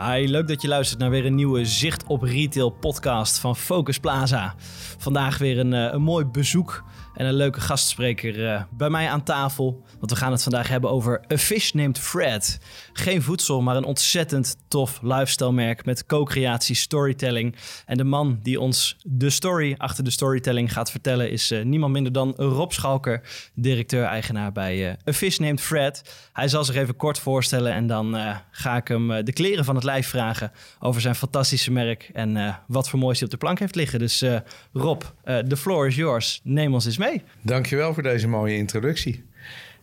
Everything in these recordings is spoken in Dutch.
Hi, leuk dat je luistert naar weer een nieuwe Zicht op Retail podcast van Focus Plaza. Vandaag weer een, eh, een mooi bezoek en een leuke gastspreker uh, bij mij aan tafel. Want we gaan het vandaag hebben over A Fish Named Fred. Geen voedsel, maar een ontzettend tof lifestyle merk met co-creatie, storytelling. En de man die ons de story achter de storytelling gaat vertellen is uh, niemand minder dan Rob Schalker, directeur-eigenaar bij uh, A Fish Named Fred. Hij zal zich even kort voorstellen en dan ga ik hem de kleren van het lijf vragen over zijn fantastische merk en wat voor moois hij op de plank heeft liggen. Dus Rob, the floor is yours. Neem ons eens mee mee. Dankjewel voor deze mooie introductie.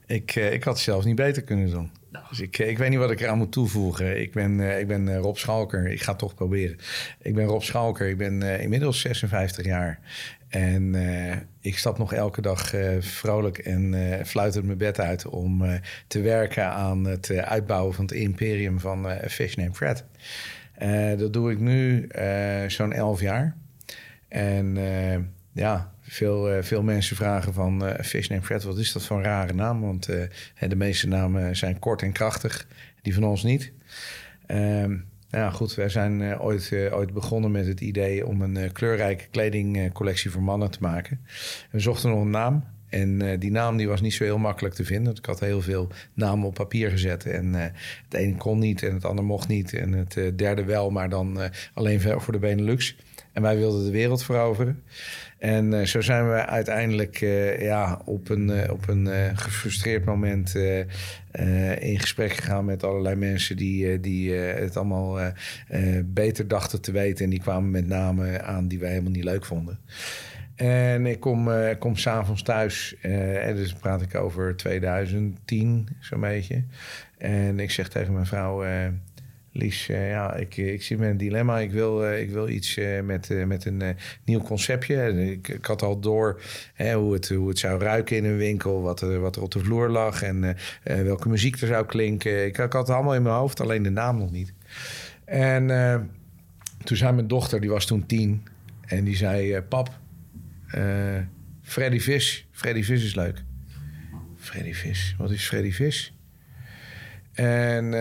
Ik, uh, ik had het zelf niet beter kunnen doen. Nou. Dus ik, eh, ik weet niet wat ik eraan moet toevoegen. Ik ben, uh, ik ben Rob Schalker. Ik ga het toch proberen. Ik ben Rob Schalker. Ik ben inmiddels 56 jaar. En ik stap nog elke dag vrolijk en fluitend mijn bed uit om te werken aan het uitbouwen van het imperium van Fish Name Fred. dat doe ik nu zo'n 11 jaar. En ja, veel, uh, veel mensen vragen van uh, Fish Name Fred, wat is dat voor een rare naam? Want uh, de meeste namen zijn kort en krachtig, die van ons niet. Um, nou ja, goed, wij zijn ooit, ooit begonnen met het idee om een kleurrijke kledingcollectie voor mannen te maken. We zochten nog een naam. En die naam die was niet zo heel makkelijk te vinden. Ik had heel veel namen op papier gezet. En het ene kon niet en het andere mocht niet. En het derde wel, maar dan alleen voor de Benelux. En wij wilden de wereld veroveren. En uh, zo zijn we uiteindelijk uh, ja, op een, uh, op een gefrustreerd moment in gesprek gegaan met allerlei mensen die, die het allemaal beter dachten te weten. En die kwamen met namen aan die wij helemaal niet leuk vonden. En ik kom, kom s'avonds thuis, en dus praat ik over 2010 zo'n beetje. En ik zeg tegen mijn vrouw Lies, ja, ik, ik zit met een dilemma. Ik wil, uh, ik wil iets uh, met, met een nieuw conceptje. Ik, ik had al door hè, hoe, het, hoe het zou ruiken in een winkel, wat er, wat er op de vloer lag en welke muziek er zou klinken. Ik, ik, had het allemaal in mijn hoofd, alleen de naam nog niet. En toen zei mijn dochter, die was toen tien, en die zei: Pap, Freddy Vis, Freddy Vis is leuk. Freddy Vis, wat is Freddy Vis? En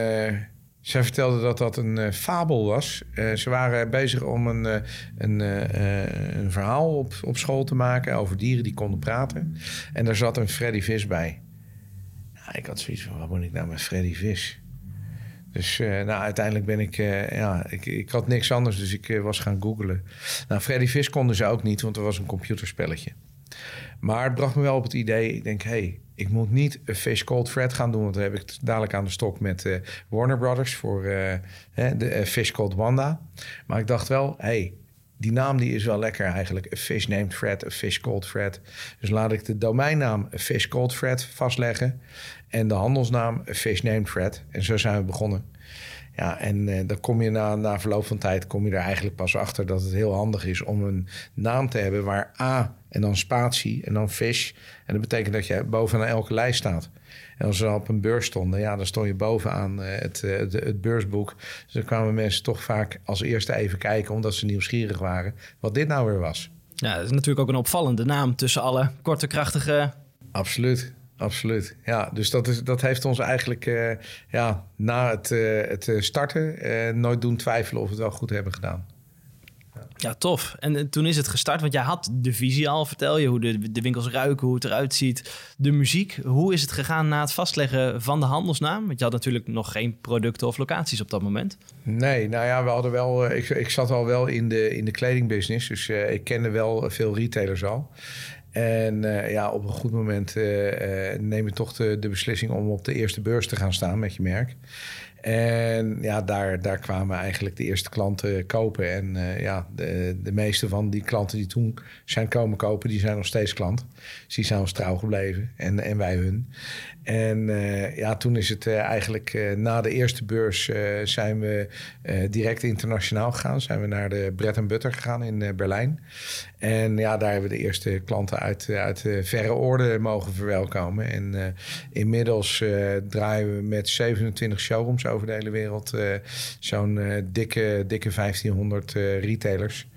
zij vertelde dat dat een uh, fabel was. Uh, ze waren bezig om een, uh, een, een, verhaal op, op school te maken over dieren die konden praten. En daar zat een Freddy Vis bij. Nou, ik had zoiets van, wat moet ik nou met Freddy Vis? Dus nou, uiteindelijk ben ik, ja, ik, ik had niks anders, dus ik was gaan googlen. Nou, Freddy Vis konden ze ook niet, want er was een computerspelletje. Maar het bracht me wel op het idee, ik denk, hé, hey, ik moet niet een Fish Cold Fred gaan doen, want dan heb ik dadelijk aan de stok met uh, Warner Brothers voor uh, de uh, Fish Cold Wanda. Maar ik dacht wel, hey, die naam die is wel lekker eigenlijk. A fish named Fred, a fish called Fred. Dus laat ik de domeinnaam a fish called Fred vastleggen. En de handelsnaam a fish named Fred. En zo zijn we begonnen. Ja, en uh, dan kom je na, na verloop van tijd kom je er eigenlijk pas achter dat het heel handig is om een naam te hebben waar A en dan spatie en dan fish. En dat betekent dat je bovenaan elke lijst staat. En als we op een beurs stonden, ja, dan stond je bovenaan uh, het, uh, het, het, beursboek. Dus dan kwamen mensen toch vaak als eerste even kijken, omdat ze nieuwsgierig waren, wat dit nou weer was. Ja, dat is natuurlijk ook een opvallende naam tussen alle korte, krachtige. Absoluut absoluut. Ja, dus dat, is, dat heeft ons eigenlijk uh, ja, na het, uh, het starten uh, nooit doen twijfelen of we het wel goed hebben gedaan. Ja, tof. En toen is het gestart, want jij had de visie al, vertel je, hoe de, de winkels ruiken, hoe het eruit ziet, de muziek. Hoe is het gegaan na het vastleggen van de handelsnaam? Want je had natuurlijk nog geen producten of locaties op dat moment. Nee, nou ja, we hadden wel, ik, ik zat al wel in de, in de kledingbusiness, dus ik kende wel veel retailers al. En uh, ja, op een goed moment uh, uh, neem je toch de, beslissing om op de eerste beurs te gaan staan met je merk. En ja, daar, daar kwamen eigenlijk de eerste klanten kopen. En ja, de, de meeste van die klanten die toen zijn komen kopen, die zijn nog steeds klant. Dus die zijn ons trouw gebleven en, en wij hun. En ja, toen is het eigenlijk na de eerste beurs zijn we direct internationaal gegaan. Zijn we naar de Bread Butter gegaan in Berlijn. En ja, daar hebben we de eerste klanten uit, uit verre orde mogen verwelkomen. En inmiddels draaien we met 27 showrooms over de hele wereld. Zo'n dikke, dikke 1500 uh, eh, retailers.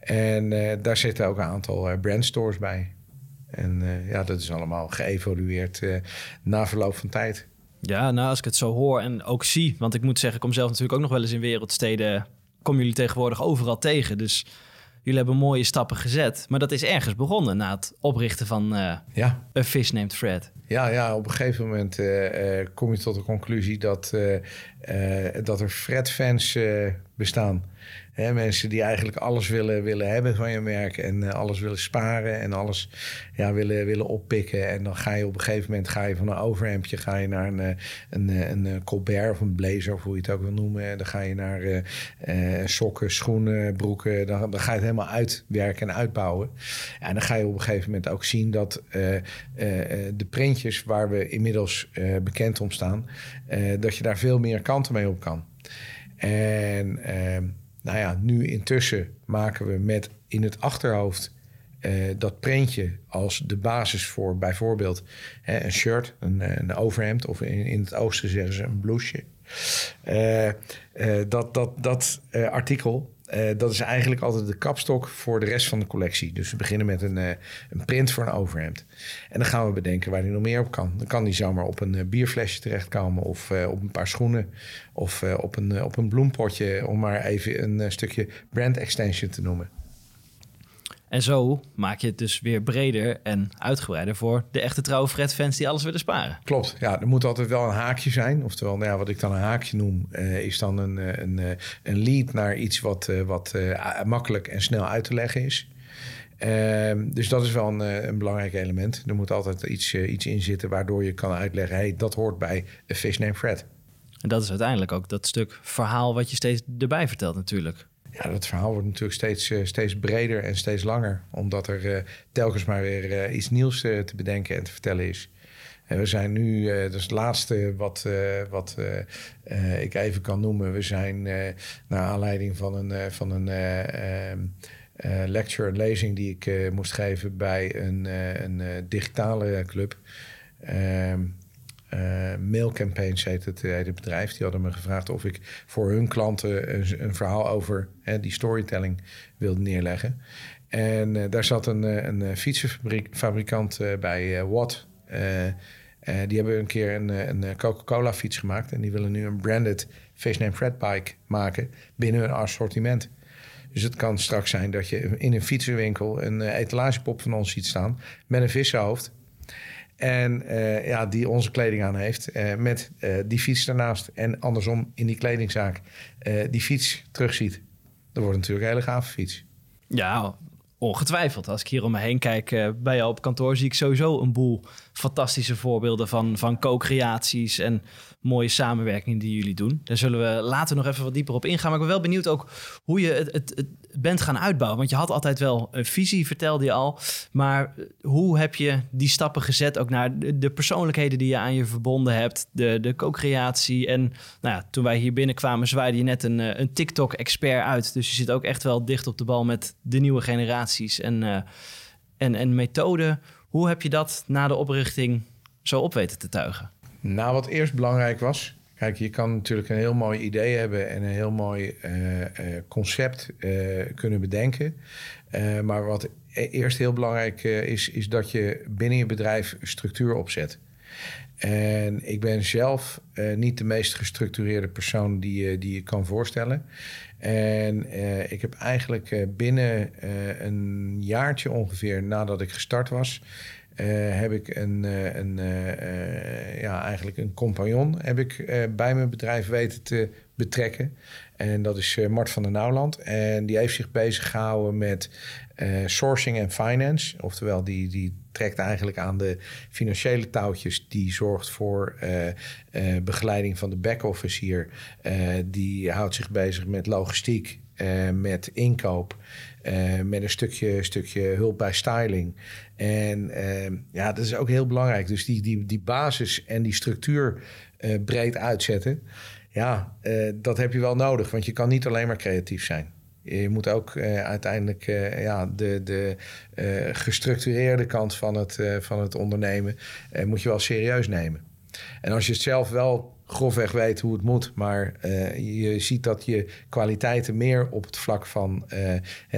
En daar zitten ook een aantal brandstores bij. En ja, dat is allemaal geëvolueerd na verloop van tijd. Ja, nou als ik het zo hoor en ook zie, want ik moet zeggen, ik kom zelf natuurlijk ook nog wel eens in wereldsteden, kom jullie tegenwoordig overal tegen. Dus jullie hebben mooie stappen gezet. Maar dat is ergens begonnen na het oprichten van uh, ja. A Fish Named Fred. Ja, ja op een gegeven moment uh, kom je tot de conclusie dat, dat er Fred-fans bestaan mensen die eigenlijk alles willen, willen hebben van je merk en uh, alles willen sparen en alles ja, willen, willen oppikken. En dan ga je op een gegeven moment ga je van een overhemdje ga je naar een, eh, een, eh, een, een Colbert of een blazer, of hoe je het ook wil noemen. Dan ga je naar sokken, schoenen, broeken. Dan, dan ga je het helemaal uitwerken en uitbouwen. En dan ga je op een gegeven moment ook zien dat de printjes waar we inmiddels bekend om staan, dat je daar veel meer kanten mee op kan. En ehm, nou ja, nu intussen maken we met in het achterhoofd uh, dat printje als de basis voor bijvoorbeeld hè, een shirt, een, een overhemd of in, in het oosten zeggen ze een blouseje. Uh, dat dat, dat artikel uh, dat is eigenlijk altijd de kapstok voor de rest van de collectie. Dus we beginnen met een, uh, een print voor een overhemd. En dan gaan we bedenken waar hij nog meer op kan. Dan kan die zomaar op een uh, bierflesje terechtkomen... of op een paar schoenen of op, een, op een bloempotje... om maar even een stukje brand extension te noemen. En zo maak je het dus weer breder en uitgebreider voor de echte trouwe Fred-fans die alles willen sparen. Klopt, ja, er moet altijd wel een haakje zijn. Oftewel, nou ja, wat ik dan een haakje noem, uh, is dan een, eh, een, eh, een lead naar iets wat, uh, wat uh, makkelijk en snel uit te leggen is. Ehm, dus dat is wel een, een, belangrijk element. Er moet altijd iets, iets in zitten waardoor je kan uitleggen: hey, dat hoort bij fish name Fred. En dat is uiteindelijk ook dat stuk verhaal wat je steeds erbij vertelt, natuurlijk. Ja, dat verhaal wordt natuurlijk steeds, uh, steeds breder en steeds langer. Omdat er uh, telkens maar weer uh, iets nieuws te bedenken en te vertellen is. En we zijn nu, dat is het laatste wat, wat ik even kan noemen. We zijn naar aanleiding van een, van een ehm, lecture, een lezing die ik moest geven bij een, een digitale club. Ehm, uh, mail campaigns heet het, bedrijf. Die hadden me gevraagd of ik voor hun klanten een, een verhaal over hè, die storytelling wilde neerleggen. En uh, daar zat een, eh, een fietsenfabrikant bij, Watt. die hebben een keer een, een Coca-Cola fiets gemaakt. En die willen nu een branded Face Name Fred bike maken binnen hun assortiment. Dus het kan straks zijn dat je in een fietsenwinkel een etalagepop van ons ziet staan met een vissenhoofd. En uh, ja, die onze kleding aan heeft. Uh, met uh, die fiets daarnaast. En andersom in die kledingzaak die fiets terugziet. Dat wordt natuurlijk een hele gave fiets. Ja, ongetwijfeld. Als ik hier om me heen kijk bij jou op kantoor... zie ik sowieso een boel fantastische voorbeelden van, van co-creaties... en mooie samenwerking die jullie doen. Daar zullen we later nog even wat dieper op ingaan. Maar ik ben wel benieuwd ook hoe je het, het, bent gaan uitbouwen. Want je had altijd wel een visie, vertelde je al. Maar hoe heb je die stappen gezet ook naar de, persoonlijkheden die je aan je verbonden hebt, de, de co-creatie. En nou ja, toen wij hier binnenkwamen, zwaaide je net een, eh, een TikTok-expert uit. Dus je zit ook echt wel dicht op de bal met de nieuwe generaties en, en, en methoden. Hoe heb je dat na de oprichting zo op weten te tuigen? Nou, wat eerst belangrijk was, Kijk, je kan natuurlijk een heel mooi idee hebben en een heel mooi uh, uh, concept kunnen bedenken. maar wat e-, eerst heel belangrijk is, is dat je binnen je bedrijf structuur opzet. En ik ben zelf niet de meest gestructureerde persoon die, die je kan voorstellen. En ik heb eigenlijk binnen een jaartje ongeveer nadat ik gestart was, uh, heb ik een, uh, een uh, ja, eigenlijk een compagnon heb ik, bij mijn bedrijf weten te betrekken. En dat is Mart van der Nauwland. En die heeft zich bezig gehouden met sourcing en finance. Oftewel, die, die trekt eigenlijk aan de financiële touwtjes. Die zorgt voor begeleiding van de back-office hier. die houdt zich bezig met logistiek, met inkoop. Met een stukje, stukje hulp bij styling. En uh, ja, dat is ook heel belangrijk. Dus die, die, die basis en die structuur breed uitzetten. Ja, dat heb je wel nodig. Want je kan niet alleen maar creatief zijn. Je moet ook uiteindelijk ja, de, de gestructureerde kant van het, van het ondernemen... moet je wel serieus nemen. En als je het zelf wel grofweg weet hoe het moet. Maar je ziet dat je kwaliteiten meer op het vlak van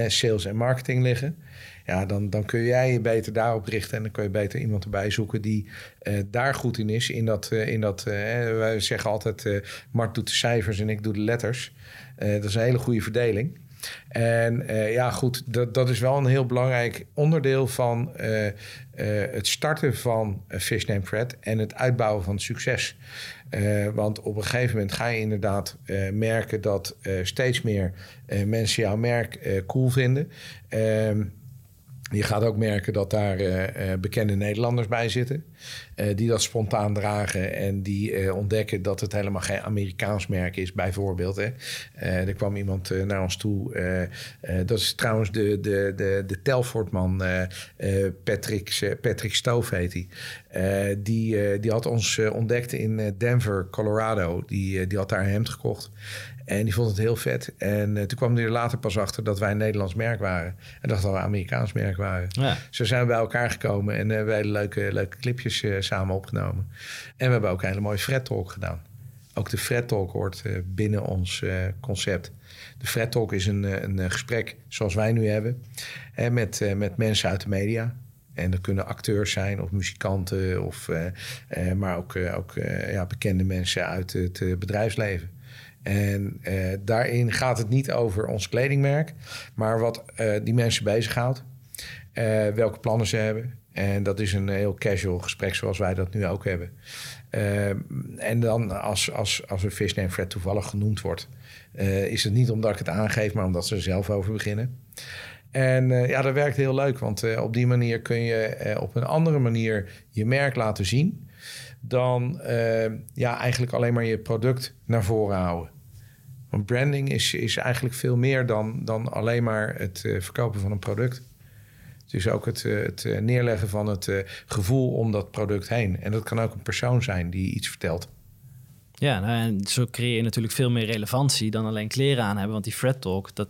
sales en marketing liggen. Ja, dan, dan kun jij je beter daarop richten. En dan kun je beter iemand erbij zoeken die daar goed in is. In dat, in dat wij zeggen altijd, Mart doet de cijfers en ik doe de letters. dat is een hele goede verdeling. En uh, ja, goed, dat, dat is wel een heel belangrijk onderdeel van uh, uh, het starten van Fish Name Fred en het uitbouwen van succes. want op een gegeven moment ga je inderdaad merken dat steeds meer mensen jouw merk cool vinden. Ehm, je gaat ook merken dat daar uh, bekende Nederlanders bij zitten. Uh, die dat spontaan dragen en die ontdekken dat het helemaal geen Amerikaans merk is, bijvoorbeeld. Hè. er kwam iemand naar ons toe. dat is trouwens de, de, de, de Telfordman, Patrick, Patrick Stove heet hij. die, die had ons ontdekt in Denver, Colorado. Die, die had daar een hemd gekocht. En die vond het heel vet. En uh, toen kwam hij er later pas achter dat wij een Nederlands merk waren. En dacht dat we een Amerikaans merk waren. Ja. Zo zijn we bij elkaar gekomen en uh, we hebben leuke, leuke clipjes uh, samen opgenomen. En we hebben ook een hele mooie Fred Talk gedaan. Ook de Fred Talk hoort binnen ons concept. De Fred Talk is een, een gesprek zoals wij nu hebben. met, met mensen uit de media. En dat kunnen acteurs zijn of muzikanten, of, maar ook, ook ja, bekende mensen uit het bedrijfsleven. En uh, daarin gaat het niet over ons kledingmerk, maar wat uh, die mensen bezighoudt. Uh, welke plannen ze hebben. En dat is een heel casual gesprek zoals wij dat nu ook hebben. en dan als, als, als een Fish Name Fred toevallig genoemd wordt... is het niet omdat ik het aangeef, maar omdat ze er zelf over beginnen. En ja, dat werkt heel leuk, want op die manier kun je op een andere manier je merk laten zien dan ja, eigenlijk alleen maar je product naar voren houden. Want branding is, is eigenlijk veel meer dan, dan alleen maar het uh, verkopen van een product. Het is ook het, uh, het neerleggen van het gevoel om dat product heen. En dat kan ook een persoon zijn die iets vertelt. Ja, nou, en zo creëer je natuurlijk veel meer relevantie dan alleen kleren aan hebben. Want die Fred Talk, dat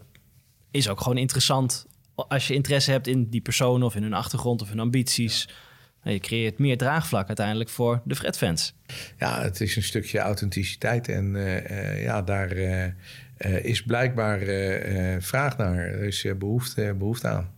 is ook gewoon interessant als je interesse hebt in die persoon of in hun achtergrond of hun ambities. Je creëert meer draagvlak uiteindelijk voor de Fred-fans. Ja, het is een stukje authenticiteit. En uh, uh, ja, daar uh, is blijkbaar vraag naar. Er is behoefte, behoefte aan.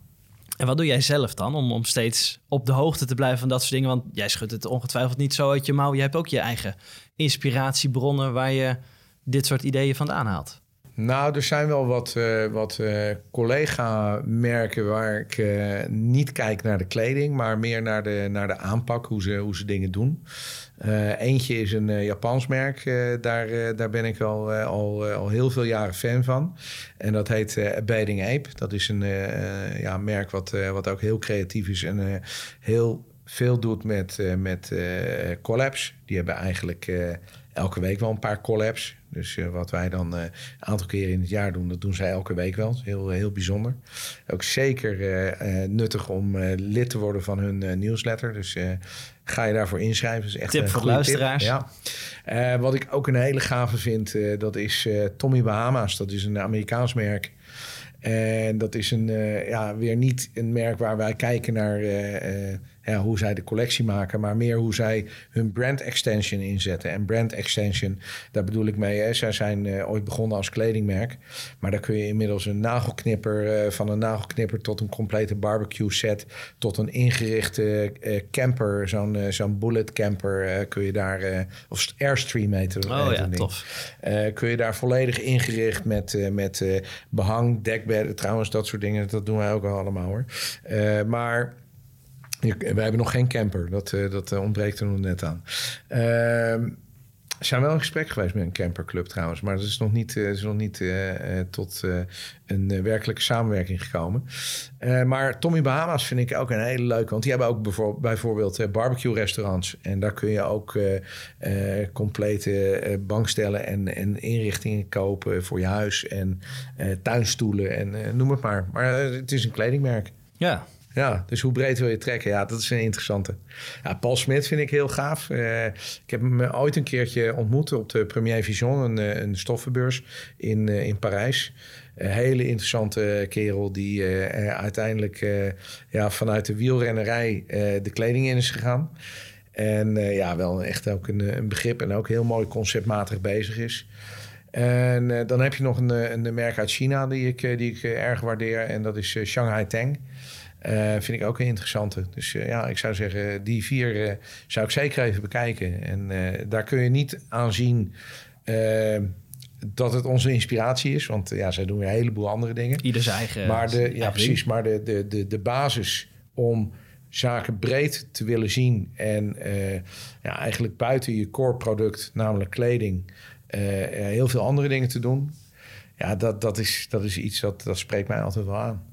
En wat doe jij zelf dan om, om steeds op de hoogte te blijven van dat soort dingen? Want jij schudt het ongetwijfeld niet zo uit je mouw. Je hebt ook je eigen inspiratiebronnen waar je dit soort ideeën vandaan haalt. Nou, er zijn wel wat, uh, wat uh, collega-merken waar ik uh, niet kijk naar de kleding, maar meer naar de, naar de aanpak, hoe ze, hoe ze dingen doen. eentje is een Japans merk, daar, daar ben ik al, al, al heel veel jaren fan van. En dat heet Abiding Ape. Dat is een ja, merk wat, wat ook heel creatief is en heel veel doet met, met collabs. Die hebben eigenlijk elke week wel een paar collabs. Dus uh, wat wij dan uh, een aantal keren in het jaar doen, dat doen zij elke week wel. Heel, heel bijzonder. Ook zeker uh, nuttig om lid te worden van hun nieuwsletter. Dus ga je daarvoor inschrijven. is echt tip voor luisteraars. Ja. wat ik ook een hele gave vind, dat is Tommy Bahama's. Dat is een Amerikaans merk. En dat is een, ja, weer niet een merk waar wij kijken naar ja, hoe zij de collectie maken, maar meer hoe zij hun brand extension inzetten. En brand extension, daar bedoel ik mee. Hè. Zij zijn uh, ooit begonnen als kledingmerk, maar daar kun je inmiddels een nagelknipper, uh, van een nagelknipper tot een complete barbecue set, tot een ingerichte uh, camper, zo'n zo'n bullet camper, kun je daar, of Airstream heet het. Oh ja, tof. kun je daar volledig ingericht met, met behang, dekbedden, trouwens dat soort dingen, dat doen wij ook al allemaal hoor. maar wij hebben nog geen camper. Dat, uh, dat uh, ontbreekt er nog net aan. Uh, we zijn wel in gesprek geweest met een camperclub trouwens. Maar dat is nog niet, is nog niet tot een werkelijke samenwerking gekomen. maar Tommy Bahama's vind ik ook een hele leuke. Want die hebben ook bijvoorbeeld, bijvoorbeeld barbecue restaurants. En daar kun je ook complete bankstellen en, en inrichtingen kopen voor je huis. En tuinstoelen en noem het maar. Maar het is een kledingmerk. Ja, ja, dus hoe breed wil je trekken? Ja, dat is een interessante. Ja, Paul Smit vind ik heel gaaf. Uh, ik heb hem ooit een keertje ontmoet op de Premier Vision, een, eh, een stoffenbeurs in, uh, in Parijs. Een hele interessante kerel die uiteindelijk ja, vanuit de wielrennerij de kleding in is gegaan. En ja, wel echt ook een, een, begrip en ook heel mooi conceptmatig bezig is. En dan heb je nog een, een merk uit China die ik, die ik erg waardeer en dat is Shanghai Tang. Vind ik ook een interessante. Dus ja, ik zou zeggen, die vier zou ik zeker even bekijken. En daar kun je niet aan zien dat het onze inspiratie is. Want ja, zij doen weer een heleboel andere dingen. Ieder zijn eigen. Maar de, ja, precies. Maar de, de, de, de basis om zaken breed te willen zien. En uh, ja, eigenlijk buiten je core product, namelijk kleding, uh, heel veel andere dingen te doen. Ja, dat, dat, is, dat is iets dat, dat spreekt mij altijd wel aan.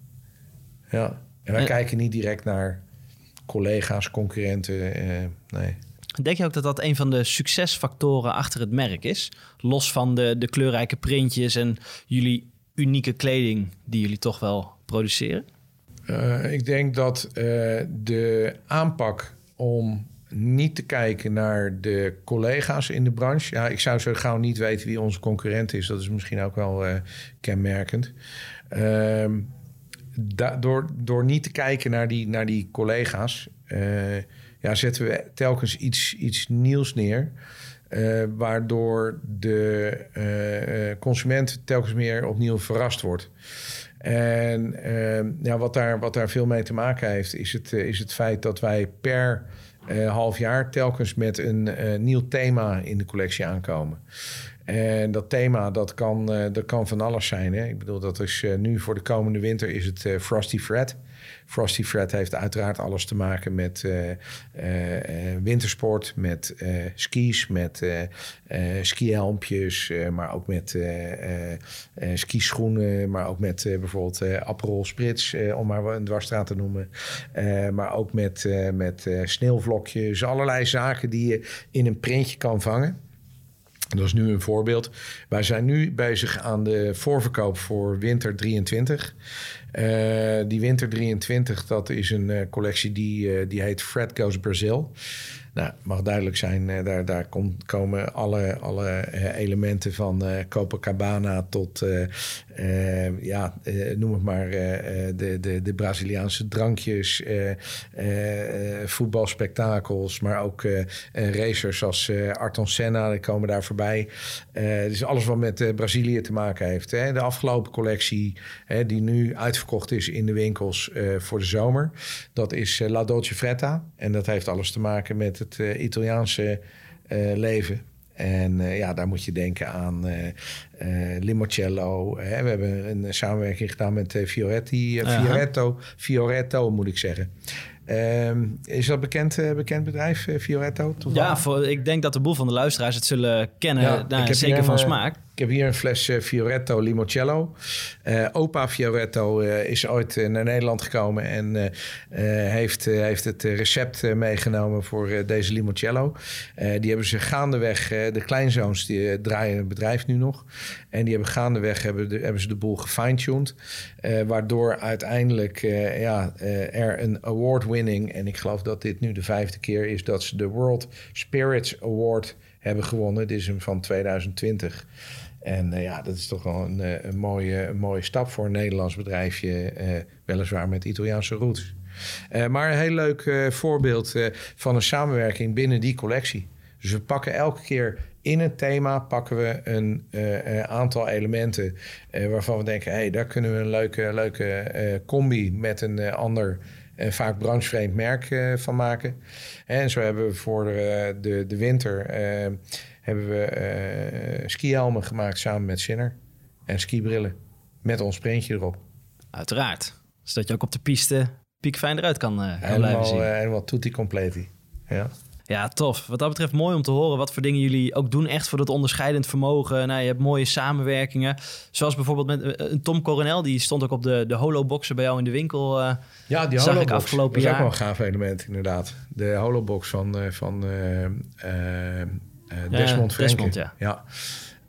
Ja. En wij kijken niet direct naar collega's, concurrenten. Uh, nee. Denk je ook dat dat een van de succesfactoren achter het merk is? Los van de, de kleurrijke printjes en jullie unieke kleding die jullie toch wel produceren? Uh, ik denk dat uh, de aanpak om niet te kijken naar de collega's in de branche. Ja, ik zou zo gauw niet weten wie onze concurrent is. Dat is misschien ook wel uh, kenmerkend. Ehm, door, door niet te kijken naar die, naar die collega's ja, zetten we telkens iets, iets nieuws neer. Uh, waardoor de uh, consument telkens meer opnieuw verrast wordt. En uh, ja, wat, daar, wat daar veel mee te maken heeft, is het, is het feit dat wij per half jaar telkens met een nieuw thema in de collectie aankomen. En dat thema, dat kan, dat kan van alles zijn. Hè? Ik bedoel, dat is nu voor de komende winter is het Frosty Fred. Frosty Fred heeft uiteraard alles te maken met uh, uh, wintersport, met skis, met skihelmpjes, maar ook met skischoenen, maar ook met bijvoorbeeld Aperol Spritz, om maar een dwarsstraat te noemen. maar ook met, met sneeuwvlokjes, allerlei zaken die je in een printje kan vangen. Dat is nu een voorbeeld. Wij zijn nu bezig aan de voorverkoop voor winter 23. Uh, die winter 23, dat is een uh, collectie die, uh, die heet Fred Goes Brazil. Nou, mag duidelijk zijn, daar, daar komt, komen alle, alle elementen van Copacabana tot, ja, noem het maar, de, de, de Braziliaanse drankjes, voetbalspektakels, maar ook racers als Arton Senna, die komen daar voorbij. dus alles wat met Brazilië te maken heeft. Hè. De afgelopen collectie, hè, die nu uitverkocht is in de winkels voor de zomer, dat is La Dolce Fretta. En dat heeft alles te maken met het uh, Italiaanse uh, leven. En uh, ja, daar moet je denken aan Limoncello. Hè. We hebben een samenwerking gedaan met Fioretti, Fioretto, Fioretto moet ik zeggen. Uh, is dat bekend, uh, bekend bedrijf, uh, Fioretto? Toevallig? Ja, voor, ik denk dat de boel van de luisteraars het zullen kennen. Ja, nou, zeker van smaak. Ik heb hier een fles uh, Fioretto Limoncello. Uh, opa Fioretto uh, is ooit naar Nederland gekomen en heeft, heeft het recept meegenomen voor deze limoncello. die hebben ze gaandeweg, de kleinzoons die draaien het bedrijf nu nog. En die hebben gaandeweg hebben, de, hebben ze de boel gefine-tuned. waardoor uiteindelijk ja, er een award-winning, en ik geloof dat dit nu de vijfde keer is, dat ze de World Spirits Award hebben gewonnen. Dit is hem van 2020. En uh, ja, dat is toch wel een, een, mooie, een mooie stap voor een Nederlands bedrijfje, uh, weliswaar met Italiaanse roots. Maar een heel leuk voorbeeld van een samenwerking binnen die collectie. Dus we pakken elke keer in het thema pakken we een aantal elementen waarvan we denken, hey, daar kunnen we een leuke, leuke combi met een ander vaak branchevreemd merk van maken. En zo hebben we voor de, de, de winter hebben we skihelmen gemaakt samen met Sinner. En skibrillen. Met ons printje erop. Uiteraard. Zodat je ook op de piste piekfijn eruit kan, uh, kan blijven zien. Uh, helemaal tutti completi. Ja. Ja, tof. Wat dat betreft mooi om te horen wat voor dingen jullie ook doen. Echt voor dat onderscheidend vermogen. Nou, je hebt mooie samenwerkingen. Zoals bijvoorbeeld met een Tom Coronel. Die stond ook op de, de holoboxen bij jou in de winkel. Uh, ja, die holobox. Ik afgelopen dat is ook wel een gaaf element inderdaad. De holobox van, van uh, Desmond Franke. Desmond, ja. Ja.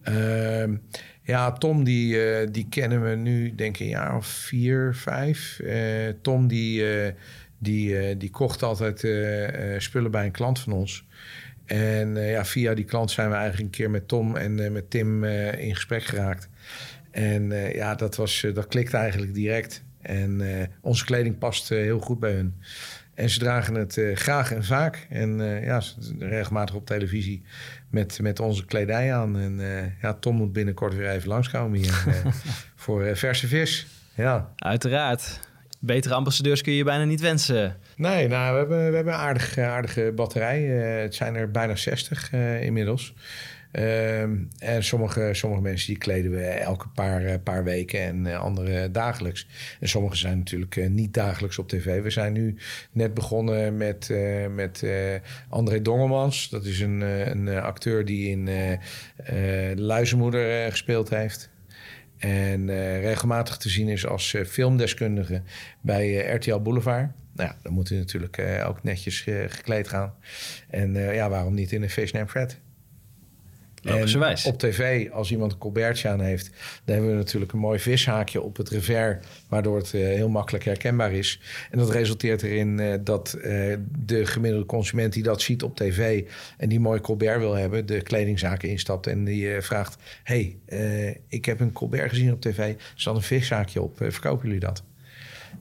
Uh, ja, Tom die, uh, die kennen we nu denk ik een jaar of vier, vijf. Uh, Tom die, die, die kocht altijd spullen bij een klant van ons. En ja, via die klant zijn we eigenlijk een keer met Tom en met Tim in gesprek geraakt. En ja, dat, was, dat klikte eigenlijk direct. En onze kleding past heel goed bij hun. En ze dragen het uh, graag en vaak. En uh, ja, regelmatig op televisie met, met onze kledij aan. En uh, ja, Tom moet binnenkort weer even langskomen hier voor verse vis. Ja. Uiteraard. Betere ambassadeurs kun je bijna niet wensen. Nee, nou, we hebben, we hebben een aardige, aardige batterij. het zijn er bijna 60 inmiddels. Ehm, en sommige, sommige mensen die kleden we elke paar, eh, paar weken en andere dagelijks. En sommige zijn natuurlijk niet dagelijks op tv. We zijn nu net begonnen met, met André Dongelmans. Dat is een, een acteur die in De Luizenmoeder gespeeld heeft. En regelmatig te zien is als filmdeskundige bij RTL Boulevard. Nou ja, dan moet hij natuurlijk ook netjes gekleed gaan. En ja, waarom niet in een Name Fred? Op tv, als iemand een colbertje aan heeft, dan hebben we natuurlijk een mooi vishaakje op het revers, waardoor het uh, heel makkelijk herkenbaar is. En dat resulteert erin uh, dat uh, de gemiddelde consument die dat ziet op tv en die mooi colbert wil hebben, de kledingzaken instapt en die vraagt: hey, ik heb een colbert gezien op tv, er staat een vishaakje op, verkopen jullie dat?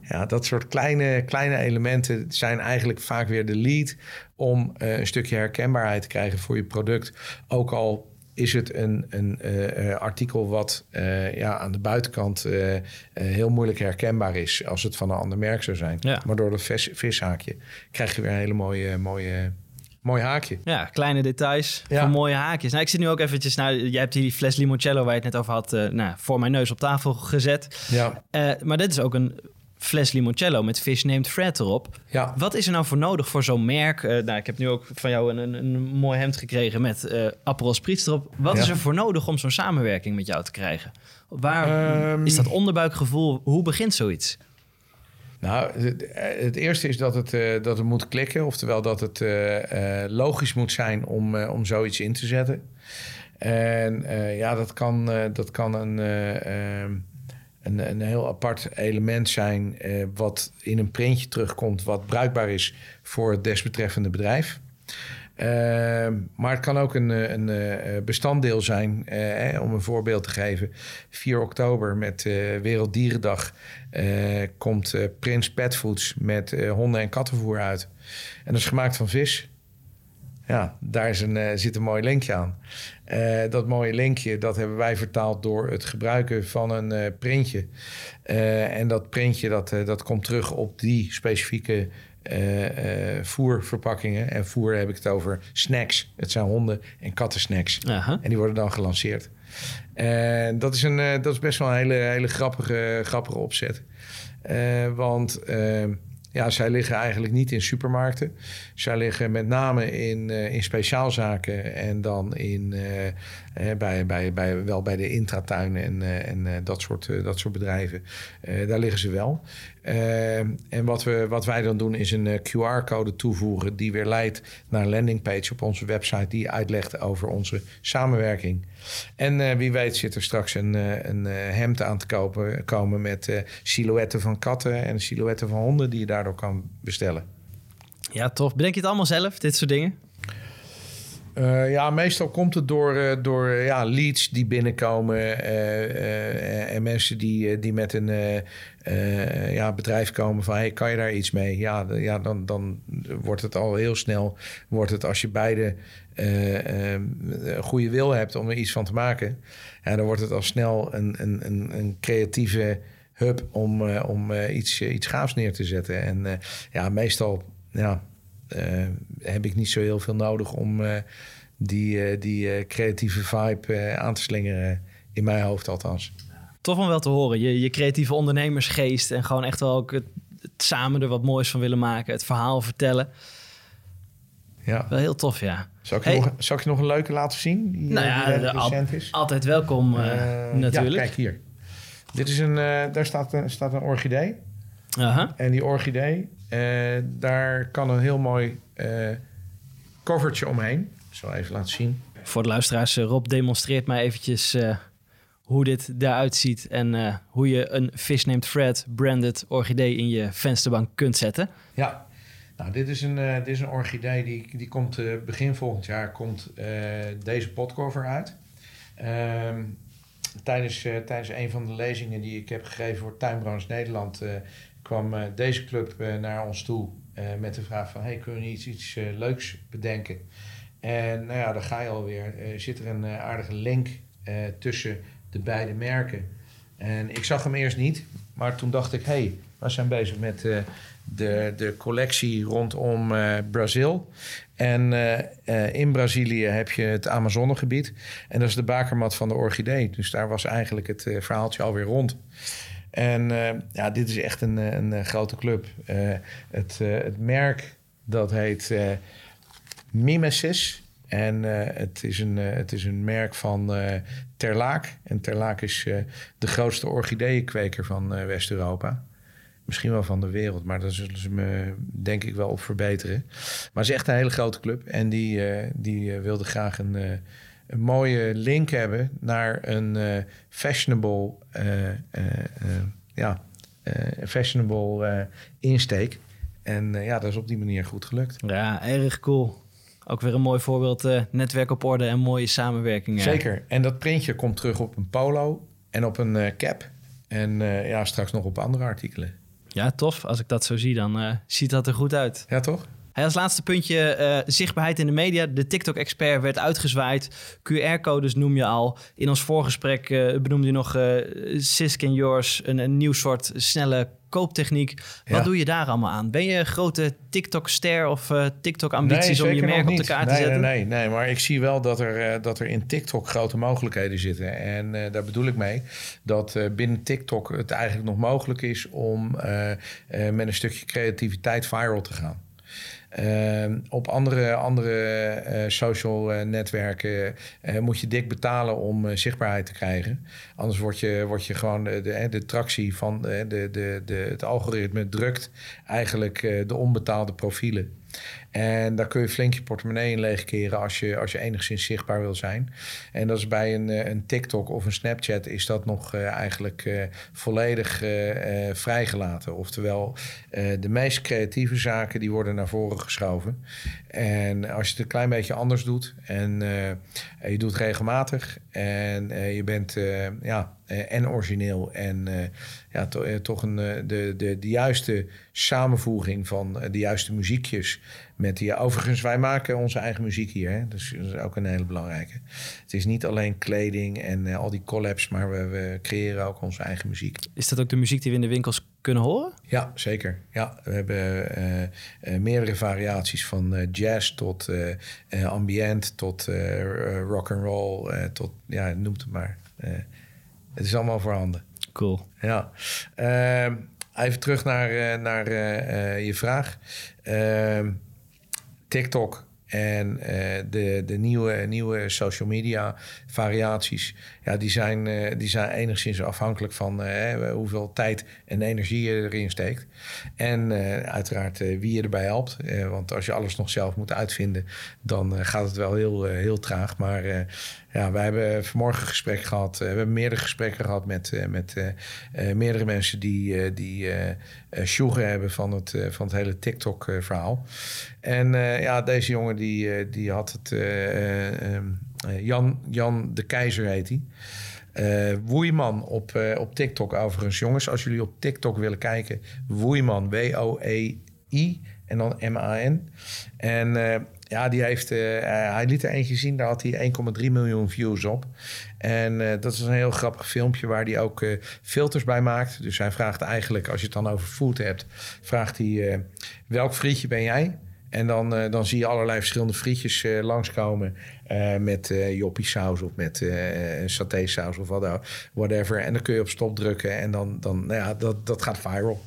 Ja, dat soort kleine, kleine elementen zijn eigenlijk vaak weer de lead om een stukje herkenbaarheid te krijgen voor je product. Ook al is het een, een uh, artikel wat uh, ja, aan de buitenkant uh, heel moeilijk herkenbaar is als het van een ander merk zou zijn. Ja. Maar door dat vis, vishaakje krijg je weer een hele mooie, mooie, mooi haakje. Ja, kleine details ja. van mooie haakjes. Nou, ik zit nu ook eventjes naar... Nou, jij hebt die fles limoncello waar je het net over had... nou, voor mijn neus op tafel gezet. Ja. maar dit is ook een fles limoncello met Fish Named Fred erop. Ja. Wat is er nou voor nodig voor zo'n merk? Uh, nou, ik heb nu ook van jou een, een, mooi hemd gekregen met uh, Aperol Spritz erop. Wat is er voor nodig om zo'n samenwerking met jou te krijgen? Waar um, is dat onderbuikgevoel? Hoe begint zoiets? Nou, het, het, eerste is dat het, uh, dat het moet klikken. Oftewel dat het logisch moet zijn om, om zoiets in te zetten. En ja, dat kan, dat kan een ehm, een, heel apart element zijn, eh, wat in een printje terugkomt, wat bruikbaar is voor het desbetreffende bedrijf. Uh, maar het kan ook een, eh, een, een bestanddeel zijn, eh, om een voorbeeld te geven. 4 oktober met Werelddierendag komt Prins Pet Foods met honden- en kattenvoer uit. En dat is gemaakt van vis. Ja, daar is een, zit een mooi linkje aan. Uh, dat mooie linkje, dat hebben wij vertaald door het gebruiken van een uh, printje. Uh, en dat printje, dat, dat komt terug op die specifieke voerverpakkingen. En voer heb ik het over snacks. Het zijn honden- en kattensnacks. -huh. En die worden dan gelanceerd. En dat is, een, dat is best wel een hele, hele grappige, grappige opzet. want ja, zij liggen eigenlijk niet in supermarkten. Zij liggen met name in, uh, in speciaalzaken en dan in, uh, bij, bij, bij, wel bij de intratuinen en, en dat, soort, dat soort bedrijven. daar liggen ze wel. En wat, we, wat wij dan doen is een QR-code toevoegen die weer leidt naar een landingpage op onze website die uitlegt over onze samenwerking. En wie weet zit er straks een, een hemd aan te kopen, komen met silhouetten van katten en silhouetten van honden die je daardoor kan bestellen. Ja, tof. Bedenk je het allemaal zelf, dit soort dingen? Uh, ja, meestal komt het door, uh, door uh, ja, leads die binnenkomen en mensen die, die met een ja, bedrijf komen van hey, kan je daar iets mee? Ja, ja dan, dan wordt het al heel snel, wordt het als je beide goede wil hebt om er iets van te maken, ja, dan wordt het al snel een, een, een, een creatieve hub om, om iets, iets gaafs neer te zetten. En ja, meestal ja, heb ik niet zo heel veel nodig om die, die creatieve vibe aan te slingeren. In mijn hoofd althans. Tof om wel te horen. Je, je creatieve ondernemersgeest en gewoon echt wel ook het, het, samen er wat moois van willen maken. Het verhaal vertellen. Ja. Wel heel tof, ja. Zal ik, hey. nog, zal ik je nog een leuke laten zien? Die, nou ja, die al, is? altijd welkom natuurlijk. Ja, kijk hier. Dit is een, daar staat, staat een orchidee. -huh. En die orchidee daar kan een heel mooi covertje omheen. Ik zal even laten zien. Voor de luisteraars, eh, Rob demonstreert mij eventjes hoe dit eruit ziet... en hoe je een Fish Named Fred branded orchidee in je vensterbank kunt zetten. Ja, nou, dit is een, dit is een orchidee die, die komt begin volgend jaar komt deze potcover uit. Ehm, tijdens, tijdens een van de lezingen die ik heb gegeven voor Tuinbranche Nederland kwam deze club naar ons toe met de vraag van... hey, kunnen we iets, iets leuks bedenken? En nou ja, daar ga je alweer. zit er een aardige link tussen de beide merken. En ik zag hem eerst niet, maar toen dacht ik... hey, We zijn bezig met uh, de, de collectie rondom uh, Brazil. En uh, in Brazilië heb je het Amazonegebied. En dat is de bakermat van de orchidee. Dus daar was eigenlijk het verhaaltje alweer rond. En ja, dit is echt een, een grote club. het, het merk dat heet Mimesis. En het, is een, het is een merk van Terlaak. En Terlaak is de grootste orchideeënkweker van West-Europa. Misschien wel van de wereld, maar daar zullen ze me denk ik wel op verbeteren. Maar het is echt een hele grote club. En die, uh, die wilde graag een, een, mooie link hebben naar een fashionable, ja, fashionable insteek. En ja, dat is op die manier goed gelukt. Ja, erg cool. Ook weer een mooi voorbeeld, netwerk op orde en mooie samenwerking. Zeker. En dat printje komt terug op een polo en op een cap. En ja, straks nog op andere artikelen. Ja, tof. Als ik dat zo zie, dan uh, ziet dat er goed uit. Ja, toch? Als laatste puntje, uh, zichtbaarheid in de media. De TikTok-expert werd uitgezwaaid. QR-codes noem je al. In ons voorgesprek uh, benoemde je nog uh, Sisk and Yours, een, een nieuw soort snelle kooptechniek. Wat doe je daar allemaal aan? Ben je een grote TikTok-ster of TikTok-ambities om je merk op de kaart nee, te zetten? Nee, nee, nee, maar ik zie wel dat er, dat er in TikTok grote mogelijkheden zitten. En daar bedoel ik mee dat binnen TikTok het eigenlijk nog mogelijk is om met een stukje creativiteit viral te gaan. Uh, op andere, andere uh, social uh, netwerken moet je dik betalen om zichtbaarheid te krijgen. Anders word je, word je gewoon de, de, de tractie van de, de, de, het algoritme drukt eigenlijk de onbetaalde profielen. En daar kun je flink je portemonnee in leegkeren als je, als je enigszins zichtbaar wil zijn. En dat is bij een, eh, een TikTok of een Snapchat is dat nog uh, eigenlijk uh, volledig vrijgelaten. Oftewel, de meest creatieve zaken die worden naar voren geschoven. En als je het een klein beetje anders doet en je doet regelmatig en je bent ja, en origineel en ja, to, toch een, de, de, de juiste samenvoeging van de juiste muziekjes met die, overigens, wij maken onze eigen muziek hier. Hè? Dus dat is ook een hele belangrijke. Het is niet alleen kleding en uh, al die collabs, maar we, we, creëren ook onze eigen muziek. Is dat ook de muziek die we in de winkels kunnen horen? Ja, zeker. Ja, we hebben uh, uh, meerdere variaties van jazz tot ambient, tot rock and roll, tot ja, noem het maar. het is allemaal voorhanden. Cool. Ja. Ehm, even terug naar, naar je vraag. TikTok en uh, de, de nieuwe, nieuwe social media variaties, ja, die, zijn, uh, die zijn enigszins afhankelijk van uh, hoeveel tijd en energie je erin steekt. En uiteraard wie je erbij helpt. want als je alles nog zelf moet uitvinden, dan gaat het wel heel, heel traag. Maar ja, wij hebben vanmorgen gesprek gehad. we hebben meerdere gesprekken gehad met, met meerdere mensen die, die uh, hebben van het, van het hele TikTok-verhaal. En ja, deze jongen die, die had het... Ehm, Jan, Jan de Keizer heet hij. Uh, Woeiman op, uh, op TikTok overigens. Jongens, als jullie op TikTok willen kijken. Woeiman, W-O-E-I en dan M-A-N. En ja, die heeft, hij liet er eentje zien. Daar had hij 1,3 miljoen views op. En dat is een heel grappig filmpje waar hij ook filters bij maakt. Dus hij vraagt eigenlijk, als je het dan over food hebt... vraagt hij, welk frietje ben jij? En dan, uh, dan zie je allerlei verschillende frietjes uh, langskomen. Uh, met uh, joppie saus of met saté saus of wat, whatever. En dan kun je op stop drukken en dan, dan nou ja, dat, dat gaat viral.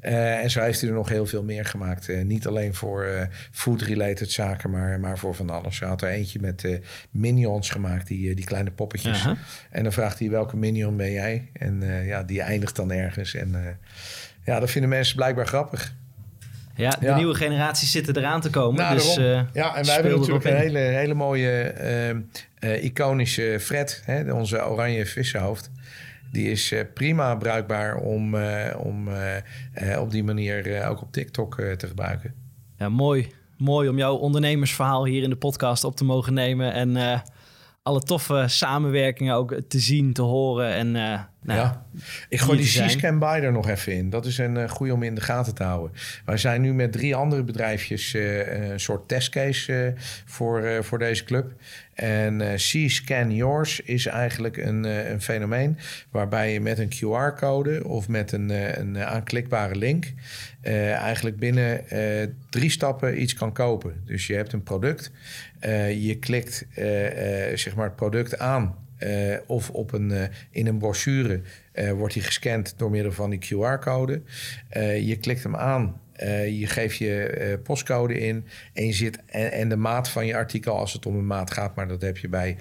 en zo heeft hij er nog heel veel meer gemaakt. niet alleen voor food-related zaken, maar, maar voor van alles. Hij had er eentje met minions gemaakt, die, die kleine poppetjes. -huh. En dan vraagt hij welke minion ben jij? En ja, die eindigt dan ergens. En ja, dat vinden mensen blijkbaar grappig. Ja, de ja. nieuwe generaties zitten eraan te komen. Nou, dus, uh, ja, en wij hebben natuurlijk een hele, hele mooie uh, uh, iconische Fred, hè, onze oranje vissenhoofd. Die is prima bruikbaar om, om op die manier ook op TikTok te gebruiken. Ja, mooi. Mooi om jouw ondernemersverhaal hier in de podcast op te mogen nemen. En alle toffe samenwerkingen ook te zien, te horen. En nou, ja. Ik gooi die. C-Scan Buy er nog even in. Dat is een uh, goede om in de gaten te houden. Wij zijn nu met drie andere bedrijfjes uh, een soort testcase voor, voor deze club. En C-Scan Yours is eigenlijk een, een fenomeen waarbij je met een QR-code of met een, een aanklikbare link eigenlijk binnen drie stappen iets kan kopen. Dus je hebt een product, je klikt zeg maar het product aan uh, of op een, uh, in een brochure uh, wordt hij gescand door middel van die QR-code. je klikt hem aan, je geeft je postcode in en, je zit, en, en, de maat van je artikel als het om een maat gaat. Maar dat heb je bij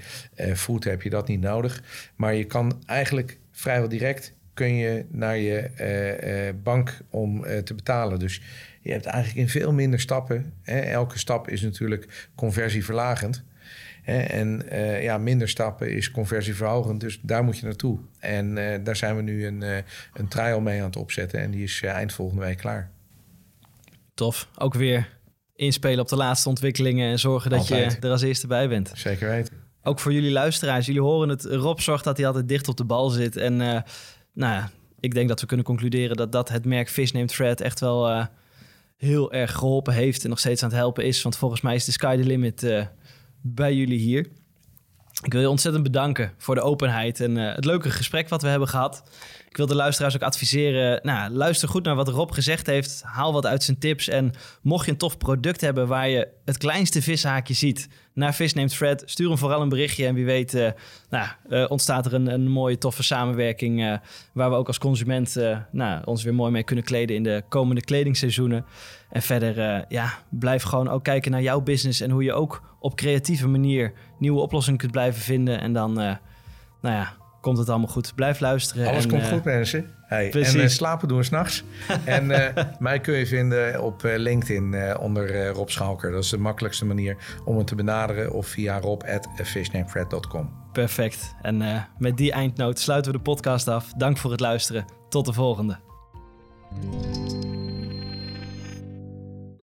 food heb je dat niet nodig. Maar je kan eigenlijk vrijwel direct kun je naar je bank om te betalen. Dus je hebt eigenlijk in veel minder stappen. Hè, elke stap is natuurlijk conversieverlagend. En uh, ja, minder stappen is conversieverhogend, dus daar moet je naartoe. En uh, daar zijn we nu een, uh, een trial mee aan het opzetten en die is eind volgende week klaar. Tof. Ook weer inspelen op de laatste ontwikkelingen en zorgen dat altijd. je er als eerste bij bent. Zeker weten. Ook voor jullie luisteraars, jullie horen het. Rob zorgt dat hij altijd dicht op de bal zit. En nou ja, ik denk dat we kunnen concluderen dat dat het merk Fish Named Fred echt wel heel erg geholpen heeft en nog steeds aan het helpen is. Want volgens mij is de sky the limit bij jullie hier. Ik wil je ontzettend bedanken voor de openheid en het leuke gesprek wat we hebben gehad. Ik wil de luisteraars ook adviseren, nou, luister goed naar wat Rob gezegd heeft. Haal wat uit zijn tips. En mocht je een tof product hebben waar je het kleinste vishaakje ziet naar Vis Named Fred, stuur hem vooral een berichtje. En wie weet uh, nou, uh, ontstaat er een, een mooie toffe samenwerking uh, waar we ook als consument nou, ons weer mooi mee kunnen kleden in de komende kledingseizoenen. En verder, ja, blijf gewoon ook kijken naar jouw business en hoe je ook op creatieve manier nieuwe oplossingen kunt blijven vinden. En dan, nou ja, komt het allemaal goed. Blijf luisteren. Alles en, komt goed, mensen. Hey, en uh, slapen doen we s'nachts. en uh, mij kun je vinden op LinkedIn onder Rob Schalker. Dat is de makkelijkste manier om me te benaderen. Of via rob.fishnamefred.com. Perfect. En met die eindnoot sluiten we de podcast af. Dank voor het luisteren. Tot de volgende.